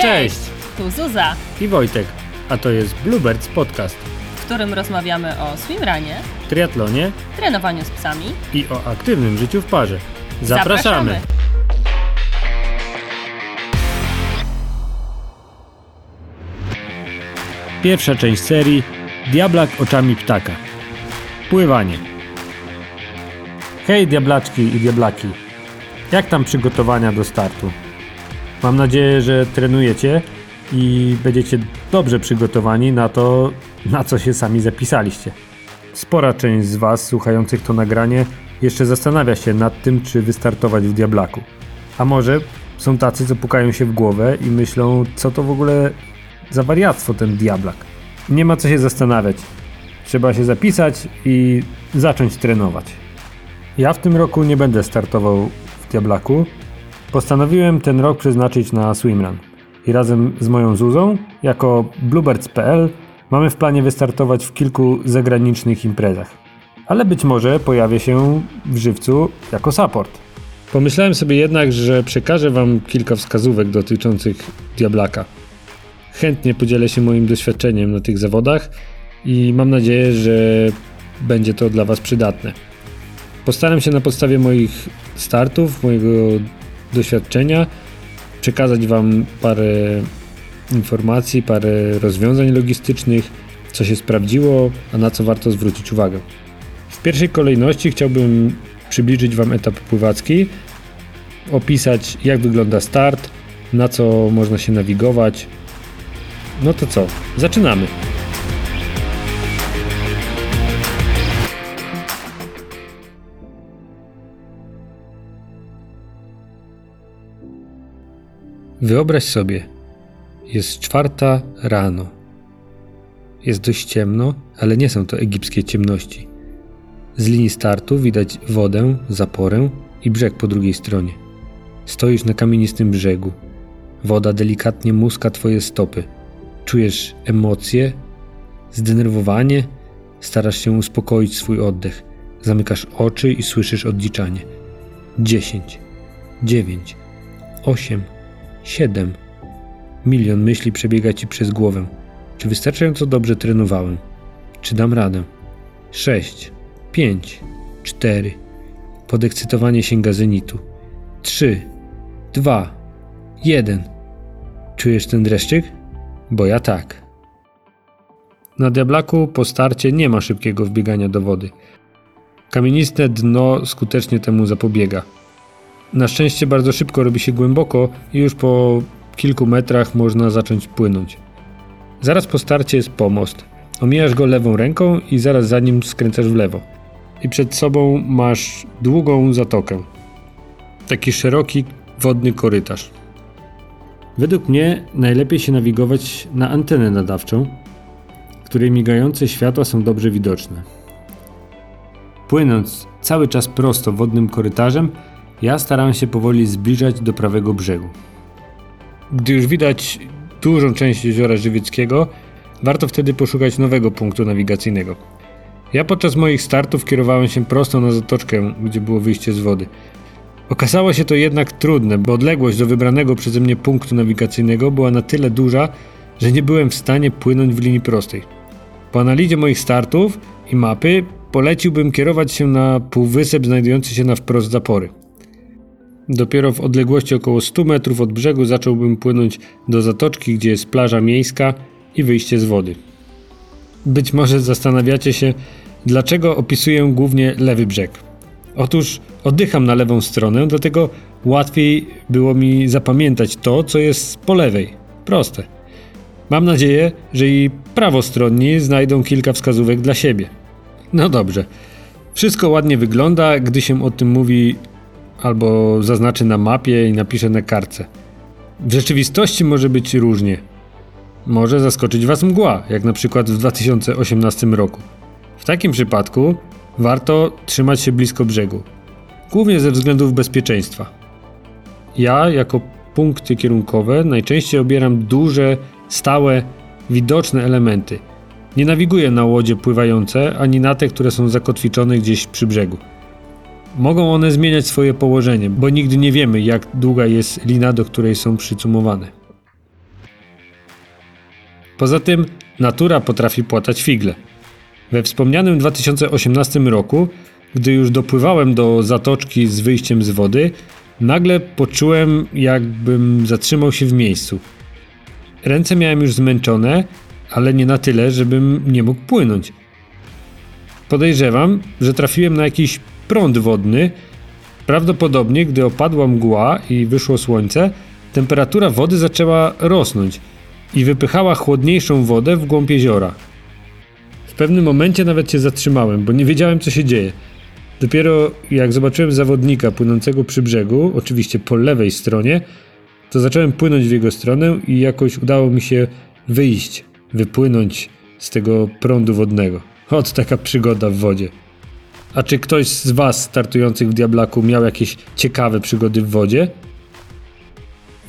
Cześć! Tu Zuza, I Wojtek, a to jest Bluebirds Podcast. w którym rozmawiamy o swimranie, Triatlonie trenowaniu z psami. i o aktywnym życiu w parze. Zapraszamy! Pierwsza część serii Diablak oczami ptaka. Pływanie. Hej diablaczki i diablaki. Jak tam przygotowania do startu? Mam nadzieję, że trenujecie i będziecie dobrze przygotowani na to, na co się sami zapisaliście. Spora część z Was słuchających to nagranie jeszcze zastanawia się nad tym, czy wystartować w Diablaku. A może są tacy, co pukają się w głowę i myślą, co to w ogóle za wariactwo ten Diablak. Nie ma co się zastanawiać. Trzeba się zapisać i zacząć trenować. Ja w tym roku nie będę startował w Diablaku. Postanowiłem ten rok przeznaczyć na swimrun. I razem z moją Zuzą, jako bluebirds.pl, mamy w planie wystartować w kilku zagranicznych imprezach. Ale być może pojawię się w żywcu jako support. Pomyślałem sobie jednak, że przekażę Wam kilka wskazówek dotyczących Diablaka. Chętnie podzielę się moim doświadczeniem na tych zawodach i mam nadzieję, że będzie to dla Was przydatne. Postaram się na podstawie moich startów, mojego doświadczenia przekazać Wam parę informacji, parę rozwiązań logistycznych, co się sprawdziło, a na co warto zwrócić uwagę. W pierwszej kolejności chciałbym przybliżyć Wam etap pływacki, opisać jak wygląda start, na co można się nawigować. No to co, zaczynamy. Wyobraź sobie, jest czwarta rano. Jest dość ciemno, ale nie są to egipskie ciemności. Z linii startu widać wodę, zaporę i brzeg po drugiej stronie. Stoisz na kamienistym brzegu. Woda delikatnie muska twoje stopy. Czujesz emocje, zdenerwowanie, starasz się uspokoić swój oddech. Zamykasz oczy i słyszysz odliczanie. Dziesięć, dziewięć, osiem, siedem. Milion myśli przebiega ci przez głowę. Czy wystarczająco dobrze trenowałem? Czy dam radę? Sześć, pięć, cztery. Podekscytowanie sięga zenitu. Trzy, dwa, jeden. Czujesz ten dreszczyk? Bo ja tak. Na diablaku po starcie nie ma szybkiego wbiegania do wody. Kamieniste dno skutecznie temu zapobiega. Na szczęście bardzo szybko robi się głęboko i już po kilku metrach można zacząć płynąć. Zaraz po starcie jest pomost. Omijasz go lewą ręką i zaraz za nim skręcasz w lewo. I przed sobą masz długą zatokę. Taki szeroki wodny korytarz. Według mnie najlepiej się nawigować na antenę nadawczą, której migające światła są dobrze widoczne. Płynąc cały czas prosto wodnym korytarzem, ja staram się powoli zbliżać do prawego brzegu. Gdy już widać dużą część jeziora Żywieckiego, warto wtedy poszukać nowego punktu nawigacyjnego. Ja podczas moich startów kierowałem się prosto na zatoczkę, gdzie było wyjście z wody. Okazało się to jednak trudne, bo odległość do wybranego przeze mnie punktu nawigacyjnego była na tyle duża, że nie byłem w stanie płynąć w linii prostej. Po analizie moich startów i mapy poleciłbym kierować się na półwysep znajdujący się na wprost zapory. Dopiero w odległości około 100 metrów od brzegu zacząłbym płynąć do zatoczki, gdzie jest plaża miejska i wyjście z wody. Być może zastanawiacie się, dlaczego opisuję głównie lewy brzeg. Otóż oddycham na lewą stronę, dlatego łatwiej było mi zapamiętać to, co jest po lewej. Proste. Mam nadzieję, że i prawostronni znajdą kilka wskazówek dla siebie. No dobrze. Wszystko ładnie wygląda, gdy się o tym mówi albo zaznaczy na mapie i napisze na kartce. W rzeczywistości może być różnie. Może zaskoczyć Was mgła, jak na przykład w 2018 roku. W takim przypadku warto trzymać się blisko brzegu, głównie ze względów bezpieczeństwa. Ja, jako punkty kierunkowe, najczęściej obieram duże, stałe, widoczne elementy. Nie nawiguję na łodzie pływające, ani na te, które są zakotwiczone gdzieś przy brzegu. Mogą one zmieniać swoje położenie, bo nigdy nie wiemy, jak długa jest lina, do której są przycumowane. Poza tym natura potrafi płatać figle. We wspomnianym 2018 roku, gdy już dopływałem do zatoczki z wyjściem z wody, nagle poczułem, jakbym zatrzymał się w miejscu. Ręce miałem już zmęczone, ale nie na tyle, żebym nie mógł płynąć. Podejrzewam, że trafiłem na jakiś prąd wodny. Prawdopodobnie, gdy opadła mgła i wyszło słońce, temperatura wody zaczęła rosnąć i wypychała chłodniejszą wodę w głąb jeziora. W pewnym momencie nawet się zatrzymałem, bo nie wiedziałem, co się dzieje. Dopiero jak zobaczyłem zawodnika płynącego przy brzegu, oczywiście po lewej stronie, to zacząłem płynąć w jego stronę i jakoś udało mi się wyjść, wypłynąć z tego prądu wodnego. Ot taka przygoda w wodzie. A czy ktoś z Was startujących w Diablaku miał jakieś ciekawe przygody w wodzie?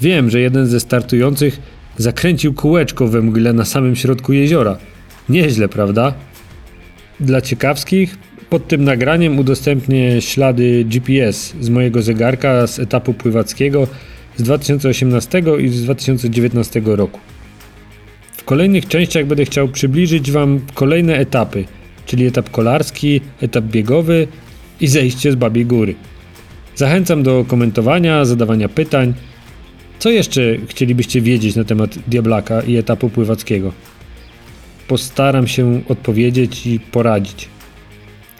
Wiem, że jeden ze startujących zakręcił kółeczko we mgle na samym środku jeziora. Nieźle, prawda? Dla ciekawskich, pod tym nagraniem udostępnię ślady GPS z mojego zegarka z etapu pływackiego z 2018 i z 2019 roku. W kolejnych częściach będę chciał przybliżyć Wam kolejne etapy, czyli etap kolarski, etap biegowy i zejście z Babiej Góry. Zachęcam do komentowania, zadawania pytań. Co jeszcze chcielibyście wiedzieć na temat Diablaka i etapu pływackiego? Postaram się odpowiedzieć i poradzić.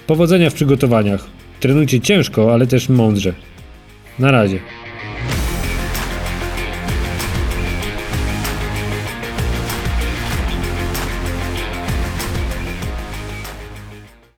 Powodzenia w przygotowaniach. Trenujcie ciężko, ale też mądrze. Na razie.